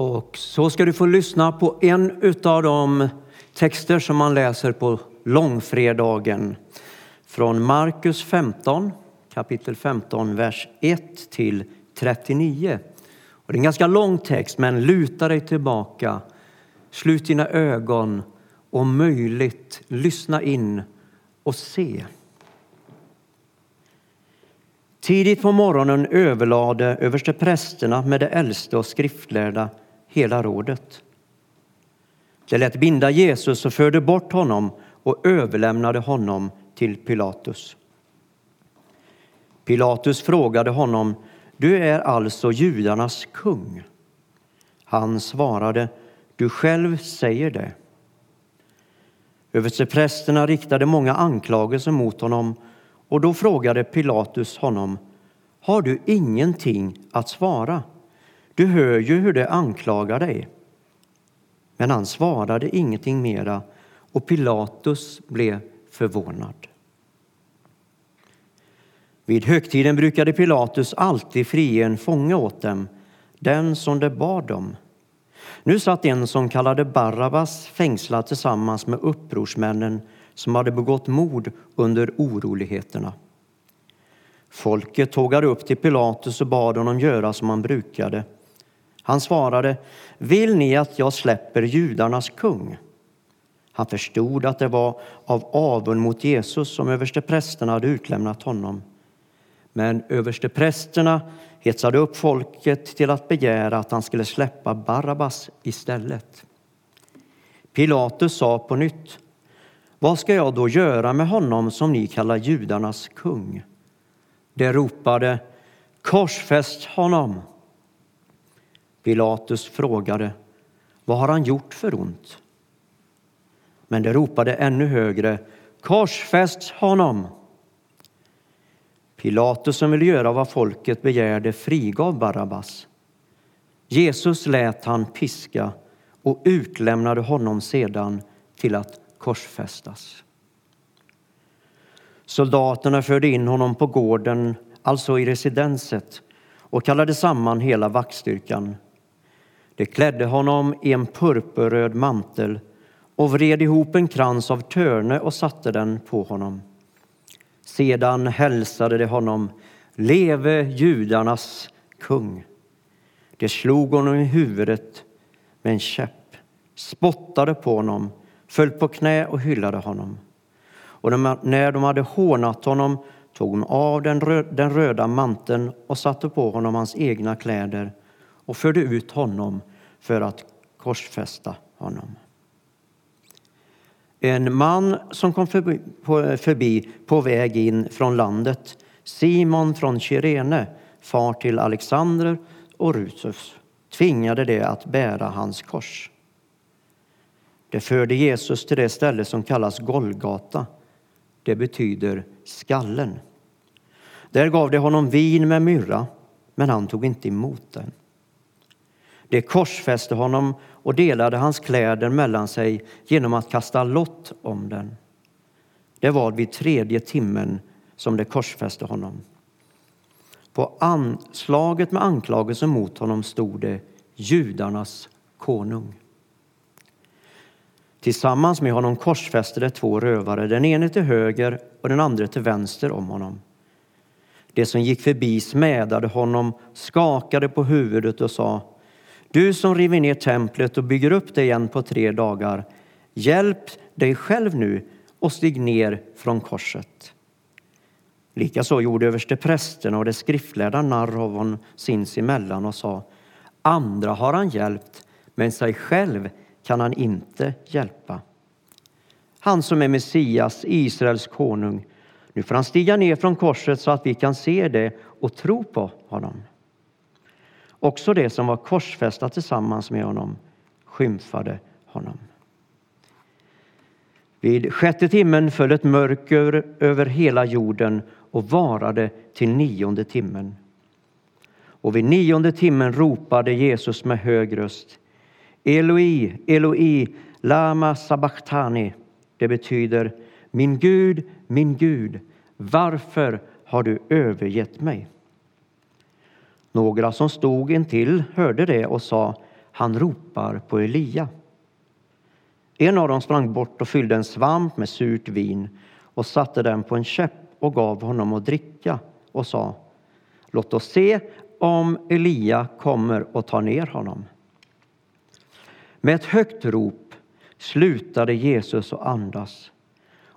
Och så ska du få lyssna på en av de texter som man läser på långfredagen. Från Markus 15, kapitel 15, vers 1 till 39. Och det är en ganska lång text, men luta dig tillbaka, slut dina ögon och om möjligt lyssna in och se. Tidigt på morgonen överlade översteprästerna med de äldste och skriftlärda hela rådet. De lät binda Jesus och förde bort honom och överlämnade honom till Pilatus. Pilatus frågade honom, du är alltså judarnas kung? Han svarade, du själv säger det. Översteprästerna riktade många anklagelser mot honom och då frågade Pilatus honom, har du ingenting att svara? Du hör ju hur de anklagar dig. Men han svarade ingenting mera och Pilatus blev förvånad. Vid högtiden brukade Pilatus alltid frige en fånge åt dem, den som de bad om. Nu satt en som kallade Barabbas fängslad tillsammans med upprorsmännen som hade begått mord under oroligheterna. Folket tågade upp till Pilatus och bad honom göra som han brukade. Han svarade, vill ni att jag släpper judarnas kung? Han förstod att det var av avund mot Jesus som översteprästerna hade utlämnat honom. Men översteprästerna hetsade upp folket till att begära att han skulle släppa Barabbas istället. Pilatus sa på nytt, vad ska jag då göra med honom som ni kallar judarnas kung? De ropade, korsfäst honom! Pilatus frågade, vad har han gjort för ont? Men de ropade ännu högre, korsfäst honom! Pilatus som ville göra vad folket begärde frigav Barabbas. Jesus lät han piska och utlämnade honom sedan till att korsfästas. Soldaterna förde in honom på gården, alltså i residenset, och kallade samman hela vaktstyrkan. De klädde honom i en purpurröd mantel och vred ihop en krans av törne och satte den på honom. Sedan hälsade de honom, leve judarnas kung. De slog honom i huvudet med en käpp, spottade på honom, föll på knä och hyllade honom. Och när de hade hånat honom tog de av den, röda manteln och satte på honom hans egna kläder och förde ut honom för att korsfästa honom. En man som kom förbi på, förbi på väg in från landet, Simon från Kyrene, far till Alexander och Rutus, tvingade det att bära hans kors. Det förde Jesus till det ställe som kallas Golgata. Det betyder skallen. Där gav de honom vin med myrra, men han tog inte emot den. De korsfäste honom och delade hans kläder mellan sig genom att kasta lott om den. Det var vid tredje timmen som de korsfäste honom. På anslaget med anklagelsen mot honom stod det judarnas konung. Tillsammans med honom korsfäste de två rövare, den ene till höger och den andra till vänster om honom. De som gick förbi smädade honom, skakade på huvudet och sa du som river ner templet och bygger upp det igen på tre dagar, hjälp dig själv nu och stig ner från korset. Likaså gjorde översteprästerna och de skriftlärda narr av honom sinsemellan och sa andra har han hjälpt, men sig själv kan han inte hjälpa. Han som är Messias, Israels konung, nu får han stiga ner från korset så att vi kan se det och tro på honom. Också det som var korsfästa tillsammans med honom skymfade honom. Vid sjätte timmen föll ett mörker över hela jorden och varade till nionde timmen. Och vid nionde timmen ropade Jesus med hög röst Eloi, Eloi, lama sabachthani. Det betyder Min Gud, min Gud, varför har du övergett mig? Några som stod intill hörde det och sa han ropar på Elia. En av dem sprang bort och fyllde en svamp med surt vin och satte den på en käpp och gav honom att dricka och sa Låt oss se om Elia kommer och tar ner honom. Med ett högt rop slutade Jesus att andas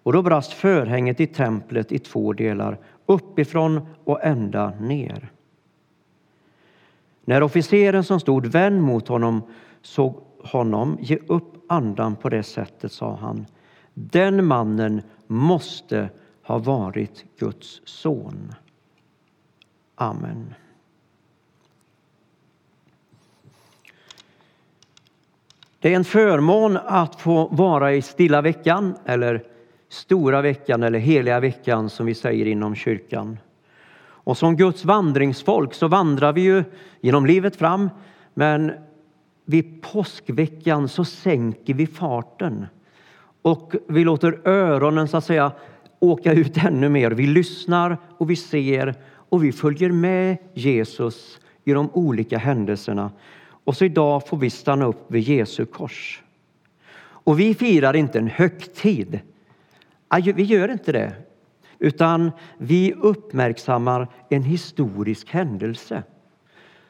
och då brast förhänget i templet i två delar, uppifrån och ända ner. När officeren som stod vänd mot honom såg honom ge upp andan på det sättet sa han, den mannen måste ha varit Guds son. Amen. Det är en förmån att få vara i stilla veckan eller stora veckan eller heliga veckan som vi säger inom kyrkan. Och som Guds vandringsfolk så vandrar vi ju genom livet fram men vid påskveckan så sänker vi farten och vi låter öronen så att säga åka ut ännu mer. Vi lyssnar och vi ser och vi följer med Jesus i de olika händelserna. Och så idag får vi stanna upp vid Jesu kors. Och vi firar inte en högtid. Vi gör inte det. Utan vi uppmärksammar en historisk händelse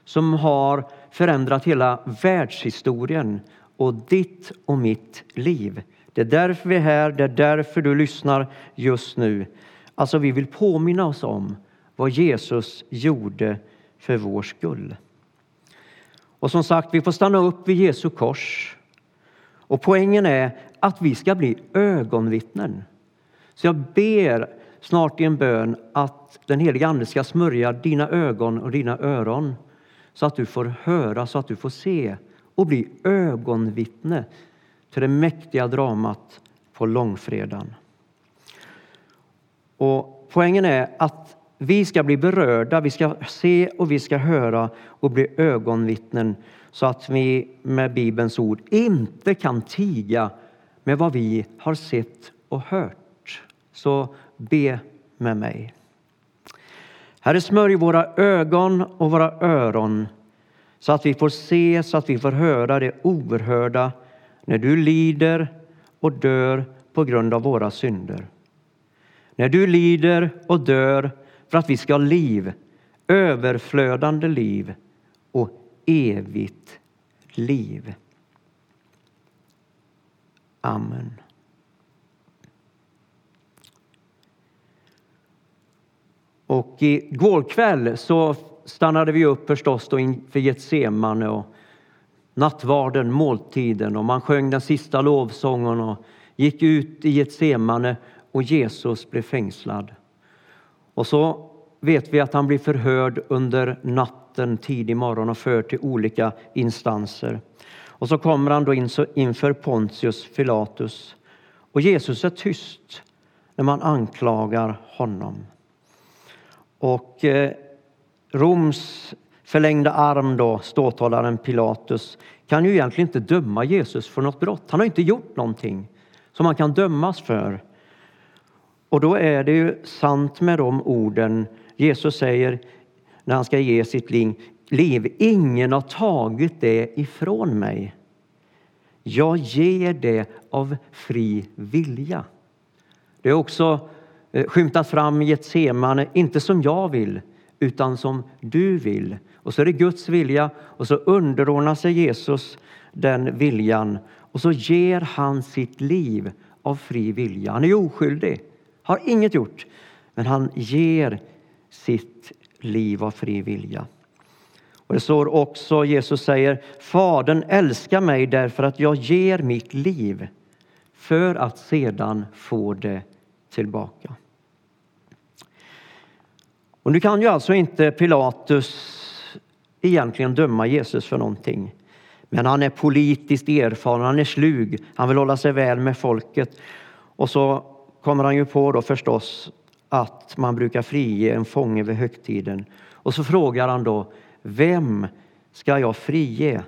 som har förändrat hela världshistorien och ditt och mitt liv. Det är därför vi är här, det är därför du lyssnar just nu. Alltså, vi vill påminna oss om vad Jesus gjorde för vår skull. Och som sagt, vi får stanna upp vid Jesu kors. Och poängen är att vi ska bli ögonvittnen. Så jag ber snart i en bön att den heliga Ande ska smörja dina ögon och dina öron så att du får höra, så att du får se och bli ögonvittne till det mäktiga dramat på långfredagen. Och poängen är att vi ska bli berörda, vi ska se och vi ska höra och bli ögonvittnen så att vi med Bibelns ord inte kan tiga med vad vi har sett och hört. Så be med mig. Herre, smörj våra ögon och våra öron så att vi får se, så att vi får höra det oerhörda när du lider och dör på grund av våra synder. När du lider och dör för att vi ska ha liv, överflödande liv och evigt liv. Amen. Och igår kväll så stannade vi upp förstås då inför Getsemane och nattvarden, måltiden och man sjöng den sista lovsången och gick ut i Getsemane och Jesus blev fängslad. Och så vet vi att han blir förhörd under natten, tidig morgon och förd till olika instanser. Och så kommer han då inför Pontius Pilatus och Jesus är tyst när man anklagar honom. Och eh, Roms förlängda arm, då, ståthållaren Pilatus, kan ju egentligen inte döma Jesus för något brott. Han har inte gjort någonting som han kan dömas för. Och då är det ju sant med de orden Jesus säger när han ska ge sitt liv. Ingen har tagit det ifrån mig. Jag ger det av fri vilja. Det är också Eh, skymtas skymtat fram i Getsemane, inte som jag vill, utan som du vill. Och så är det Guds vilja och så underordnar sig Jesus den viljan och så ger han sitt liv av fri vilja. Han är oskyldig, har inget gjort, men han ger sitt liv av fri vilja. Och det står också, Jesus säger, Fadern älskar mig därför att jag ger mitt liv för att sedan få det tillbaka. Och nu kan ju alltså inte Pilatus egentligen döma Jesus för någonting. Men han är politiskt erfaren, han är slug, han vill hålla sig väl med folket. Och så kommer han ju på då förstås att man brukar frige en fånge vid högtiden. Och så frågar han då, vem ska jag frige?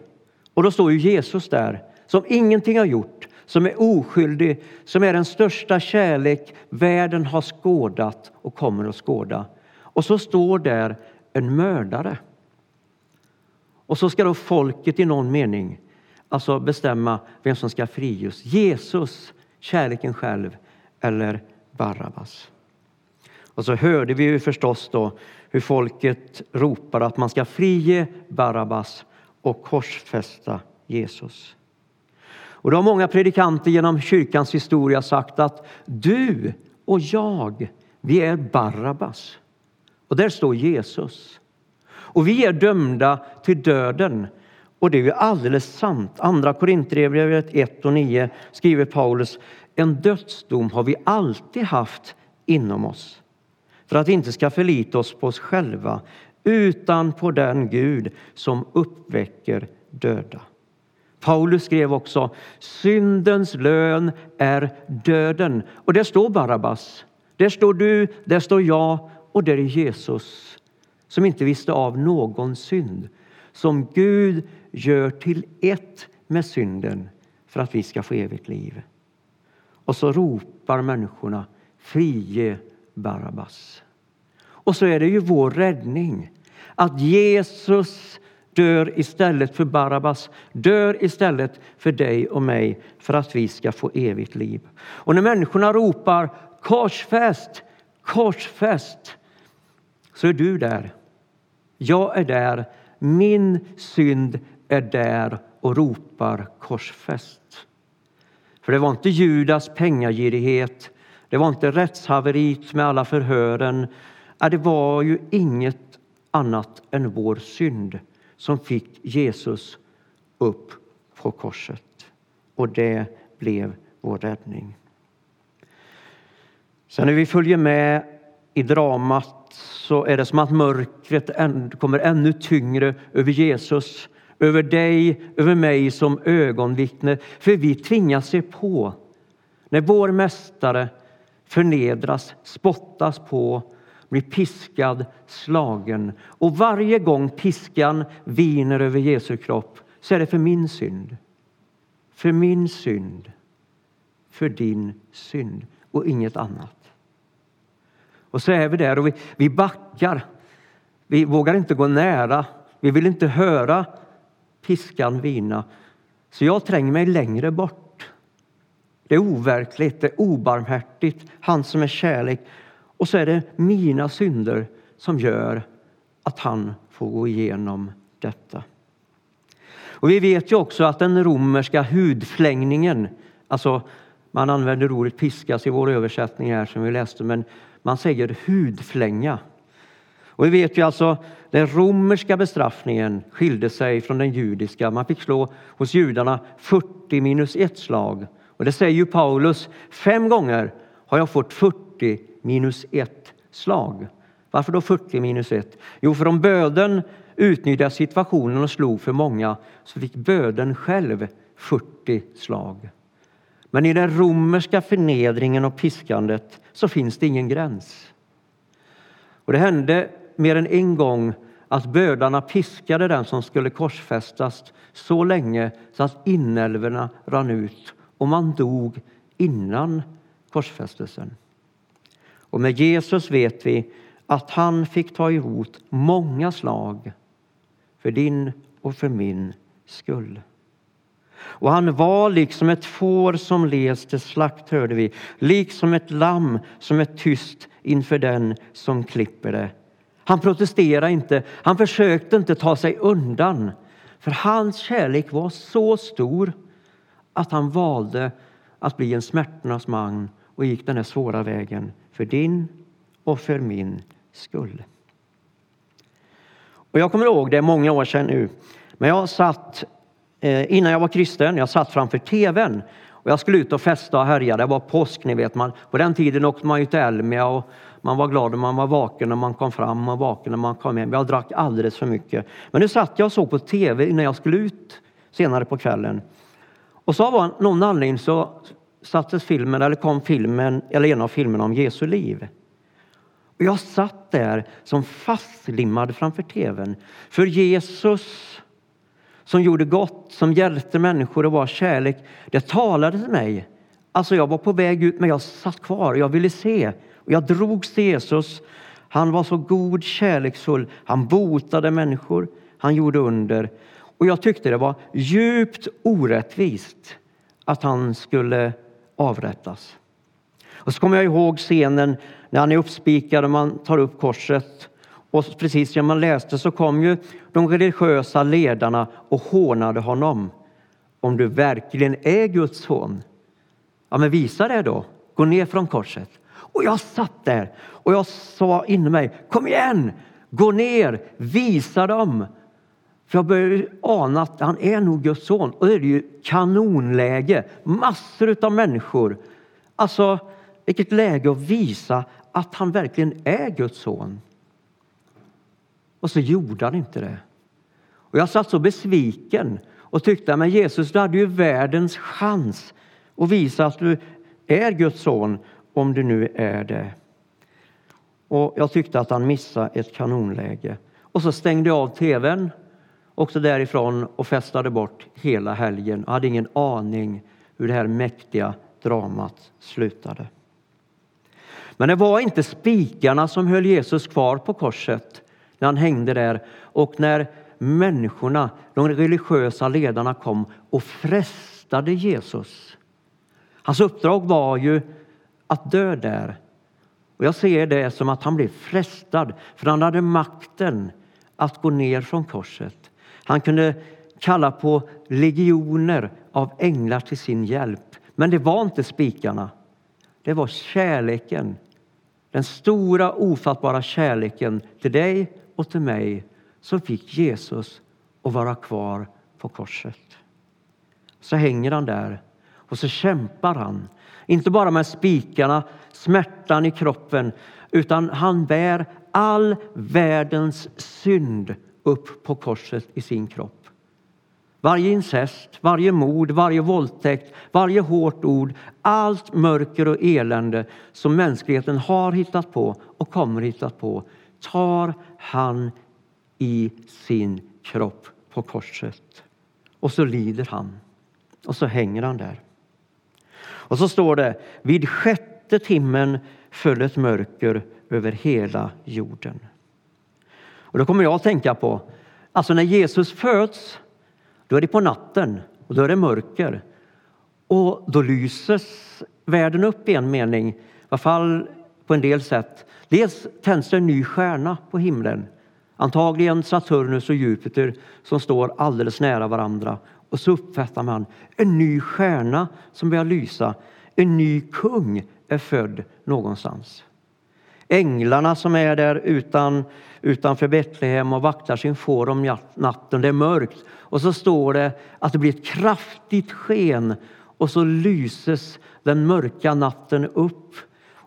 Och då står ju Jesus där, som ingenting har gjort, som är oskyldig, som är den största kärlek världen har skådat och kommer att skåda. Och så står där en mördare. Och så ska då folket i någon mening alltså bestämma vem som ska friges. Jesus, kärleken själv, eller Barabbas. Och så hörde vi ju förstås då hur folket ropar att man ska frige Barabbas och korsfästa Jesus. Och då har många predikanter genom kyrkans historia sagt att du och jag, vi är Barabbas. Och där står Jesus. Och vi är dömda till döden. Och det är ju alldeles sant. Andra Korinthierbrevet 1 och 9 skriver Paulus, en dödsdom har vi alltid haft inom oss för att vi inte ska förlita oss på oss själva utan på den Gud som uppväcker döda. Paulus skrev också syndens lön är döden. Och där står Barabbas. Där står du, där står jag och där är Jesus som inte visste av någon synd. Som Gud gör till ett med synden för att vi ska få evigt liv. Och så ropar människorna frige Barabbas. Och så är det ju vår räddning att Jesus dör istället för Barabbas, dör istället för dig och mig för att vi ska få evigt liv. Och när människorna ropar korsfäst, korsfäst, så är du där. Jag är där. Min synd är där och ropar korsfäst. För det var inte Judas pengagirighet, det var inte rättshaveriet med alla förhören. Det var ju inget annat än vår synd som fick Jesus upp på korset. Och det blev vår räddning. Sen när vi följer med i dramat så är det som att mörkret kommer ännu tyngre över Jesus, över dig, över mig som ögonvittne. För vi tvingas se på när vår mästare förnedras, spottas på blir piskad, slagen. Och varje gång piskan viner över Jesu kropp så är det för min synd. För min synd. För din synd och inget annat. Och så är vi där och vi, vi backar. Vi vågar inte gå nära. Vi vill inte höra piskan vina. Så jag tränger mig längre bort. Det är overkligt, det är obarmhärtigt. Han som är kärlek och så är det mina synder som gör att han får gå igenom detta. Och vi vet ju också att den romerska hudflängningen, alltså man använder ordet piskas i vår översättning här som vi läste, men man säger hudflänga. Och vi vet ju alltså den romerska bestraffningen skilde sig från den judiska. Man fick slå hos judarna 40 minus ett slag. Och det säger ju Paulus, fem gånger har jag fått 40 minus ett slag. Varför då 40 minus ett? Jo, för om böden utnyttjade situationen och slog för många så fick böden själv 40 slag. Men i den romerska förnedringen och piskandet så finns det ingen gräns. Och det hände mer än en gång att bödarna piskade den som skulle korsfästas så länge så att inälvorna rann ut och man dog innan korsfästelsen. Och med Jesus vet vi att han fick ta emot många slag för din och för min skull. Och han var liksom ett får som leds till slakt, hörde vi, liksom ett lamm som är tyst inför den som klipper det. Han protesterade inte, han försökte inte ta sig undan, för hans kärlek var så stor att han valde att bli en smärtornas man och gick den här svåra vägen för din och för min skull. Och jag kommer ihåg det är många år sedan nu, men jag satt Eh, innan jag var kristen, jag satt framför tvn och jag skulle ut och festa och härja. Det var påsk, ni vet. Man, på den tiden åkte man ju till Elmia och man var glad om man var vaken när man kom fram och vaken när man kom hem. Jag drack alldeles för mycket. Men nu satt jag och såg på tv innan jag skulle ut senare på kvällen. Och så av någon anledning så sattes filmen, eller kom filmen, eller en av filmerna om Jesu liv. Och jag satt där som fastlimmad framför tvn. För Jesus som gjorde gott, som hjälpte människor och var kärlek, det talade till mig. Alltså jag var på väg ut men jag satt kvar, jag ville se. Och jag drogs till Jesus. Han var så god, kärleksfull. Han botade människor. Han gjorde under. Och jag tyckte det var djupt orättvist att han skulle avrättas. Och så kommer jag ihåg scenen när han är uppspikad och man tar upp korset. Och precis som man läste så kom ju de religiösa ledarna och hånade honom. Om du verkligen är Guds son, ja men visa det då. Gå ner från korset. Och jag satt där och jag sa inom mig, kom igen, gå ner, visa dem. För jag började ana att han är nog Guds son. Och det är ju kanonläge, massor av människor. Alltså, vilket läge att visa att han verkligen är Guds son. Och så gjorde han inte det. Och jag satt så besviken och tyckte, men Jesus, du hade ju världens chans att visa att du är Guds son, om du nu är det. Och jag tyckte att han missade ett kanonläge. Och så stängde jag av tvn också därifrån och festade bort hela helgen och hade ingen aning hur det här mäktiga dramat slutade. Men det var inte spikarna som höll Jesus kvar på korset när han hängde där och när människorna, de religiösa ledarna kom och frestade Jesus. Hans uppdrag var ju att dö där. Och jag ser det som att han blev frestad, för han hade makten att gå ner från korset. Han kunde kalla på legioner av änglar till sin hjälp. Men det var inte spikarna. Det var kärleken. Den stora ofattbara kärleken till dig och till mig så fick Jesus att vara kvar på korset. Så hänger han där och så kämpar han. Inte bara med spikarna, smärtan i kroppen, utan han bär all världens synd upp på korset i sin kropp. Varje incest, varje mord, varje våldtäkt, varje hårt ord, allt mörker och elände som mänskligheten har hittat på och kommer hittat på tar han i sin kropp på korset. Och så lider han. Och så hänger han där. Och så står det, vid sjätte timmen föll ett mörker över hela jorden. Och då kommer jag att tänka på, alltså när Jesus föds, då är det på natten och då är det mörker. Och då lyses världen upp i en mening, i alla fall på en del sätt. Dels tänds det en ny stjärna på himlen, antagligen Saturnus och Jupiter som står alldeles nära varandra. Och så uppfattar man en ny stjärna som börjar lysa. En ny kung är född någonstans. Änglarna som är där utan, utanför Betlehem och vaktar sin får om natten, det är mörkt. Och så står det att det blir ett kraftigt sken och så lyses den mörka natten upp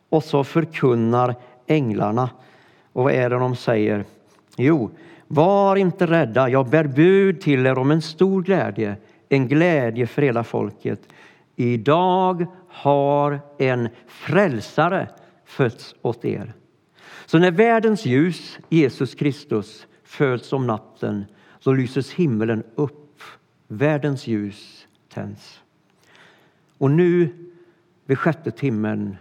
och så förkunnar änglarna. Och vad är det de säger? Jo, var inte rädda, jag bär bud till er om en stor glädje, en glädje för hela folket. Idag har en frälsare fötts åt er. Så när världens ljus, Jesus Kristus, föds om natten, så lyses himlen upp. Världens ljus tänds. Och nu, vid sjätte timmen,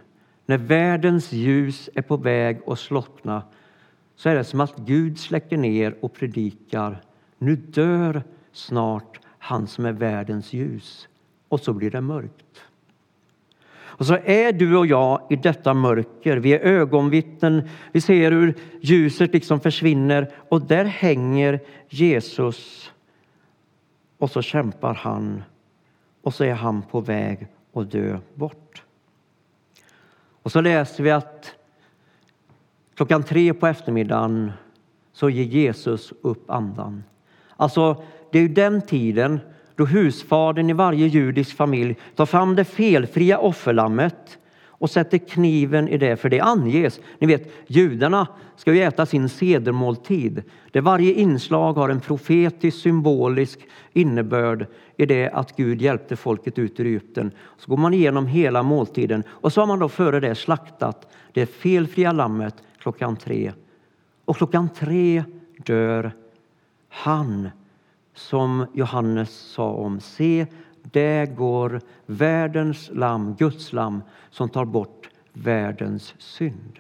när världens ljus är på väg att slockna, så är det som att Gud släcker ner och predikar. Nu dör snart han som är världens ljus. Och så blir det mörkt. Och så är du och jag i detta mörker. Vi är ögonvittnen. Vi ser hur ljuset liksom försvinner och där hänger Jesus. Och så kämpar han och så är han på väg att dö bort. Och så läser vi att klockan tre på eftermiddagen så ger Jesus upp andan. Alltså, det är ju den tiden då husfadern i varje judisk familj tar fram det felfria offerlammet och sätter kniven i det, för det anges. Ni vet, judarna ska ju äta sin sedermåltid där varje inslag har en profetisk, symbolisk innebörd i det att Gud hjälpte folket ut ur Egypten. Så går man igenom hela måltiden och så har man då före det slaktat det felfria lammet klockan tre. Och klockan tre dör han som Johannes sa om. Se, där går världens lamm, Guds lamm, som tar bort världens synd.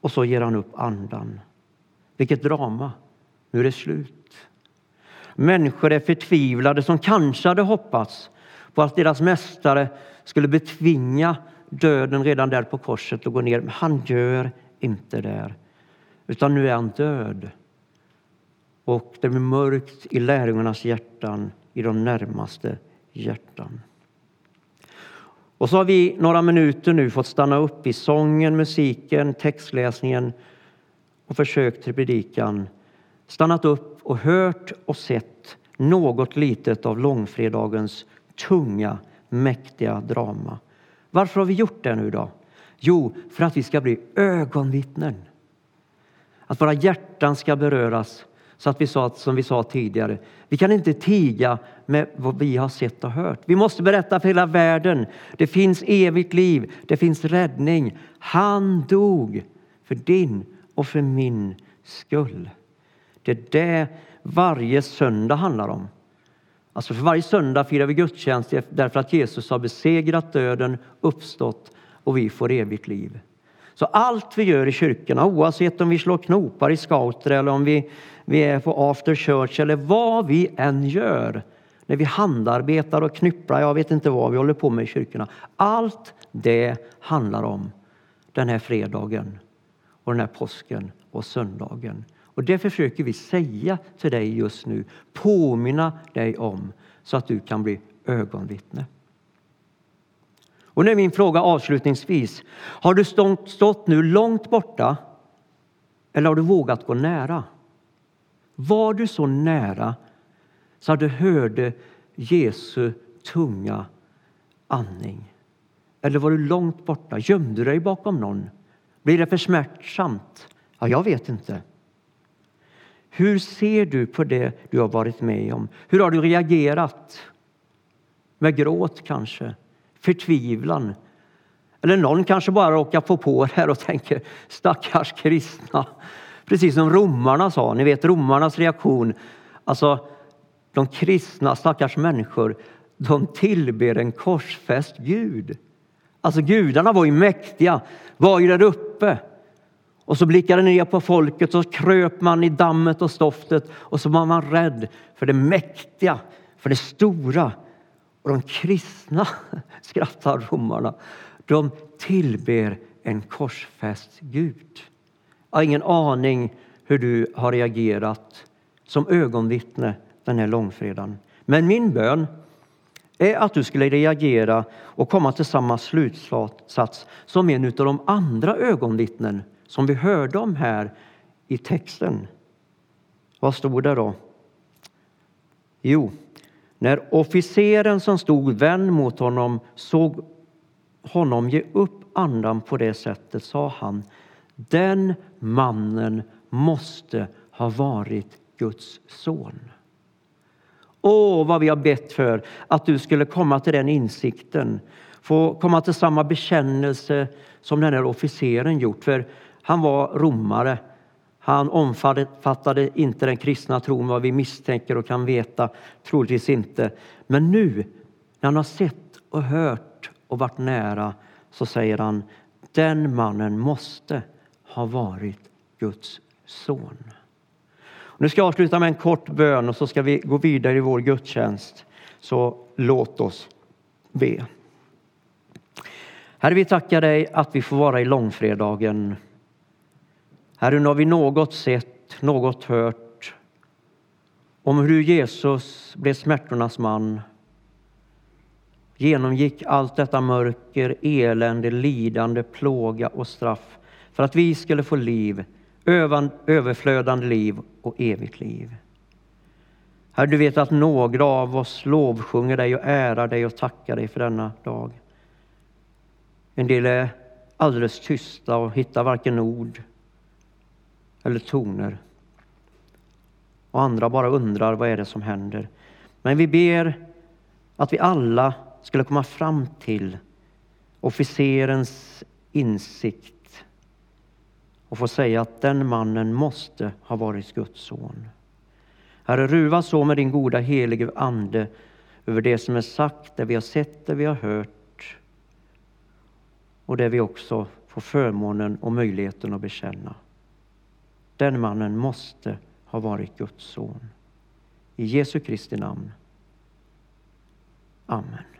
Och så ger han upp andan. Vilket drama! Nu är det slut. Människor är förtvivlade som kanske hade hoppats på att deras mästare skulle betvinga döden redan där på korset och gå ner. Men han gör inte det. Utan nu är han död. Och det blir mörkt i lärjungarnas hjärtan, i de närmaste hjärtan. Och så har vi några minuter nu fått stanna upp i sången, musiken, textläsningen och försök till predikan. Stannat upp och hört och sett något litet av långfredagens tunga, mäktiga drama. Varför har vi gjort det nu då? Jo, för att vi ska bli ögonvittnen. Att våra hjärtan ska beröras så att vi sa, som vi sa tidigare, vi kan inte tiga med vad vi har sett och hört. Vi måste berätta för hela världen. Det finns evigt liv, det finns räddning. Han dog för din och för min skull. Det är det varje söndag handlar om. Alltså för varje söndag firar vi gudstjänst därför att Jesus har besegrat döden, uppstått och vi får evigt liv. Så allt vi gör i kyrkorna, oavsett om vi slår knopar i scouter eller om vi, vi är på after church eller vad vi än gör, när vi handarbetar och knypplar, jag vet inte vad vi håller på med i kyrkorna. Allt det handlar om den här fredagen och den här påsken och söndagen. Och det försöker vi säga till dig just nu, påminna dig om så att du kan bli ögonvittne. Och nu är min fråga avslutningsvis. Har du stått nu långt borta eller har du vågat gå nära? Var du så nära så att du hörde Jesu tunga andning? Eller var du långt borta? Gömde du dig bakom någon? Blir det för smärtsamt? Ja, jag vet inte. Hur ser du på det du har varit med om? Hur har du reagerat? Med gråt kanske? Förtvivlan? Eller någon kanske bara råkar få på det här och tänker stackars kristna. Precis som romarna sa, ni vet romarnas reaktion. Alltså, de kristna stackars människor, de tillber en korsfäst Gud. Alltså gudarna var ju mäktiga, var ju där uppe. Och så blickade ner på folket och kröp man i dammet och stoftet och så var man rädd för det mäktiga, för det stora. Och de kristna, skrattar romarna, de tillber en korsfäst Gud. Jag har ingen aning hur du har reagerat som ögonvittne den här långfredagen. Men min bön är att du skulle reagera och komma till samma slutsats som en av de andra ögonvittnen som vi hörde om här i texten. Vad stod det då? Jo, när officeren som stod vänd mot honom såg honom ge upp andan på det sättet sa han den mannen måste ha varit Guds son. Åh, vad vi har bett för att du skulle komma till den insikten, få komma till samma bekännelse som den här officeren gjort. För han var romare. Han omfattade inte den kristna tron vad vi misstänker och kan veta, troligtvis inte. Men nu när han har sett och hört och varit nära så säger han den mannen måste ha varit Guds son. Nu ska jag avsluta med en kort bön och så ska vi gå vidare i vår gudstjänst. Så låt oss be. Herre, vi tackar dig att vi får vara i långfredagen Herre, nu har vi något sett, något hört om hur Jesus blev smärtornas man, genomgick allt detta mörker, elände, lidande, plåga och straff för att vi skulle få liv, överflödande liv och evigt liv. Herre, du vet att några av oss lovsjunger dig och ärar dig och tackar dig för denna dag. En del är alldeles tysta och hittar varken ord eller toner. Och andra bara undrar vad är det som händer. Men vi ber att vi alla skulle komma fram till officerens insikt och få säga att den mannen måste ha varit Guds son. Herre, ruva så med din goda helige Ande över det som är sagt, det vi har sett, det vi har hört och det vi också får förmånen och möjligheten att bekänna. Den mannen måste ha varit Guds son. I Jesu Kristi namn. Amen.